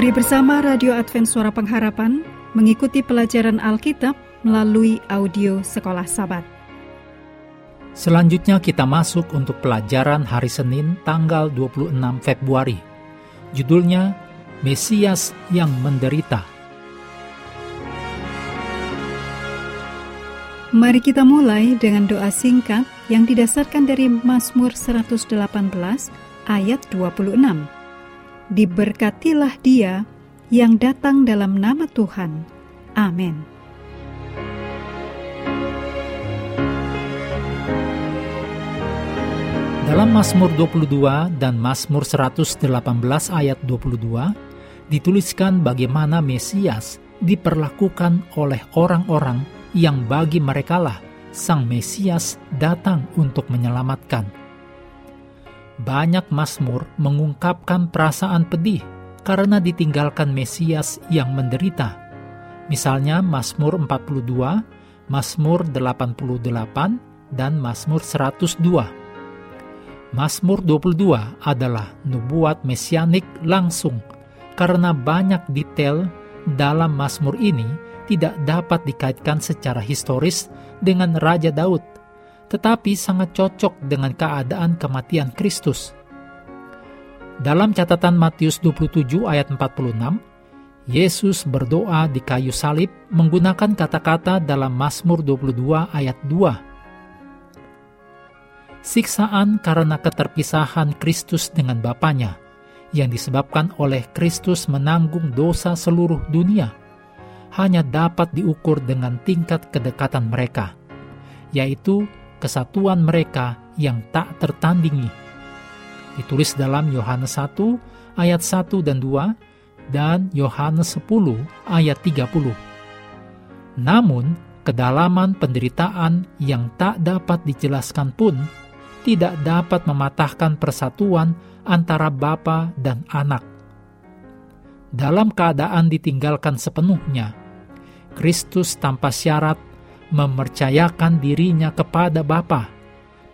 Mari bersama Radio Advent Suara Pengharapan mengikuti pelajaran Alkitab melalui audio Sekolah Sabat. Selanjutnya kita masuk untuk pelajaran hari Senin tanggal 26 Februari. Judulnya Mesias yang menderita. Mari kita mulai dengan doa singkat yang didasarkan dari Mazmur 118 ayat 26 diberkatilah dia yang datang dalam nama Tuhan. Amin. Dalam Mazmur 22 dan Mazmur 118 ayat 22 dituliskan bagaimana Mesias diperlakukan oleh orang-orang yang bagi merekalah Sang Mesias datang untuk menyelamatkan banyak Mazmur mengungkapkan perasaan pedih karena ditinggalkan Mesias yang menderita. Misalnya Mazmur 42, Mazmur 88, dan Mazmur 102. Mazmur 22 adalah nubuat mesianik langsung karena banyak detail dalam Mazmur ini tidak dapat dikaitkan secara historis dengan Raja Daud tetapi sangat cocok dengan keadaan kematian Kristus. Dalam catatan Matius 27 ayat 46, Yesus berdoa di kayu salib menggunakan kata-kata dalam Mazmur 22 ayat 2. Siksaan karena keterpisahan Kristus dengan Bapaknya yang disebabkan oleh Kristus menanggung dosa seluruh dunia hanya dapat diukur dengan tingkat kedekatan mereka, yaitu kesatuan mereka yang tak tertandingi. Ditulis dalam Yohanes 1 ayat 1 dan 2 dan Yohanes 10 ayat 30. Namun, kedalaman penderitaan yang tak dapat dijelaskan pun tidak dapat mematahkan persatuan antara bapa dan anak. Dalam keadaan ditinggalkan sepenuhnya, Kristus tanpa syarat mempercayakan dirinya kepada Bapa,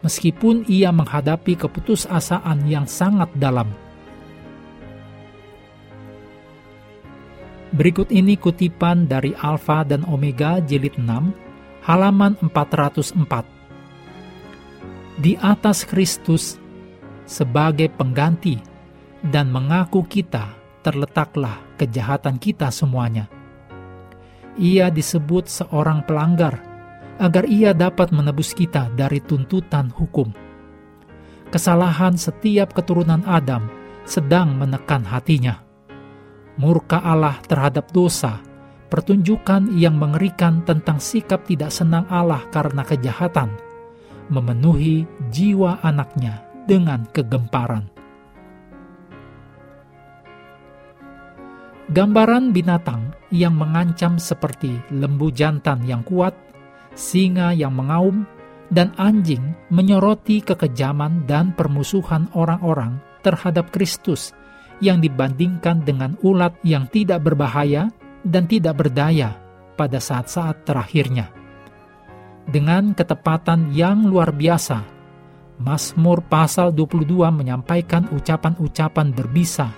meskipun ia menghadapi keputusasaan yang sangat dalam. Berikut ini kutipan dari Alfa dan Omega jilid 6, halaman 404. Di atas Kristus sebagai pengganti dan mengaku kita terletaklah kejahatan kita semuanya ia disebut seorang pelanggar, agar ia dapat menebus kita dari tuntutan hukum. Kesalahan setiap keturunan Adam sedang menekan hatinya. Murka Allah terhadap dosa, pertunjukan yang mengerikan tentang sikap tidak senang Allah karena kejahatan, memenuhi jiwa anaknya dengan kegemparan. Gambaran binatang yang mengancam seperti lembu jantan yang kuat, singa yang mengaum, dan anjing menyoroti kekejaman dan permusuhan orang-orang terhadap Kristus yang dibandingkan dengan ulat yang tidak berbahaya dan tidak berdaya pada saat-saat terakhirnya. Dengan ketepatan yang luar biasa, Mazmur pasal 22 menyampaikan ucapan-ucapan berbisa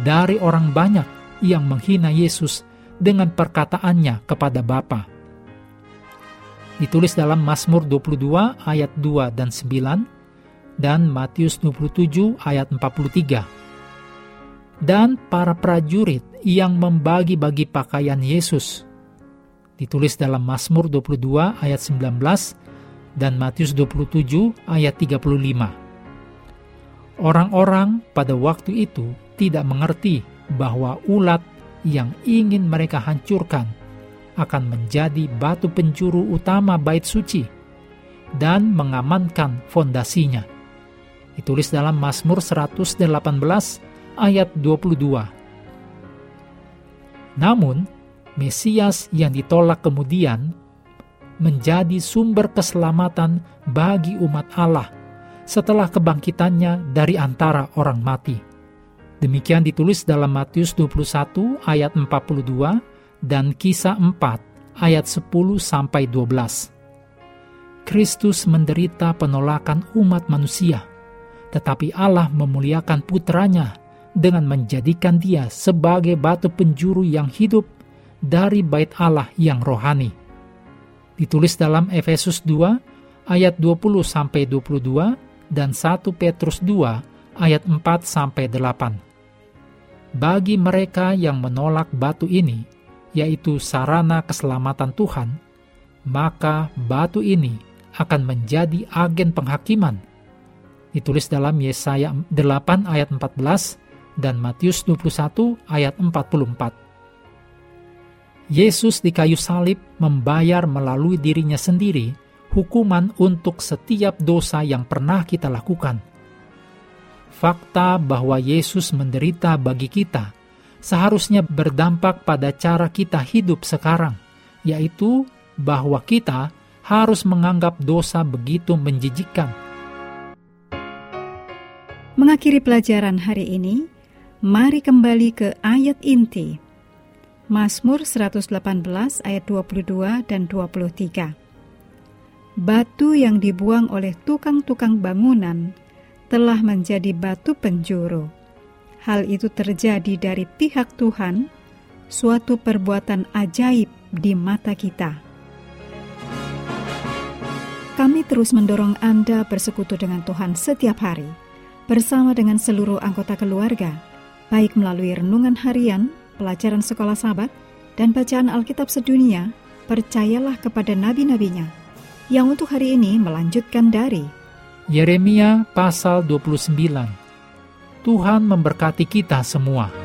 dari orang banyak yang menghina Yesus dengan perkataannya kepada Bapa. Ditulis dalam Mazmur 22 ayat 2 dan 9 dan Matius 27 ayat 43. Dan para prajurit yang membagi-bagi pakaian Yesus. Ditulis dalam Mazmur 22 ayat 19 dan Matius 27 ayat 35. Orang-orang pada waktu itu tidak mengerti bahwa ulat yang ingin mereka hancurkan akan menjadi batu penjuru utama bait suci dan mengamankan fondasinya. Ditulis dalam Mazmur 118 ayat 22. Namun, Mesias yang ditolak kemudian menjadi sumber keselamatan bagi umat Allah setelah kebangkitannya dari antara orang mati. Demikian ditulis dalam Matius 21 ayat 42 dan Kisah 4 ayat 10 sampai 12. Kristus menderita penolakan umat manusia, tetapi Allah memuliakan putranya dengan menjadikan dia sebagai batu penjuru yang hidup dari bait Allah yang rohani. Ditulis dalam Efesus 2 ayat 20 sampai 22 dan 1 Petrus 2 ayat 4 sampai 8. Bagi mereka yang menolak batu ini, yaitu sarana keselamatan Tuhan, maka batu ini akan menjadi agen penghakiman. Ditulis dalam Yesaya 8 ayat 14 dan Matius 21 ayat 44. Yesus di kayu salib membayar melalui dirinya sendiri hukuman untuk setiap dosa yang pernah kita lakukan. Fakta bahwa Yesus menderita bagi kita seharusnya berdampak pada cara kita hidup sekarang, yaitu bahwa kita harus menganggap dosa begitu menjijikkan. Mengakhiri pelajaran hari ini, mari kembali ke ayat inti Mazmur 118 ayat 22 dan 23. Batu yang dibuang oleh tukang-tukang bangunan telah menjadi batu penjuru. Hal itu terjadi dari pihak Tuhan, suatu perbuatan ajaib di mata kita. Kami terus mendorong Anda bersekutu dengan Tuhan setiap hari, bersama dengan seluruh anggota keluarga, baik melalui renungan harian, pelajaran sekolah sahabat, dan bacaan Alkitab sedunia, percayalah kepada nabi-nabinya, yang untuk hari ini melanjutkan dari Yeremia pasal 29. Tuhan memberkati kita semua.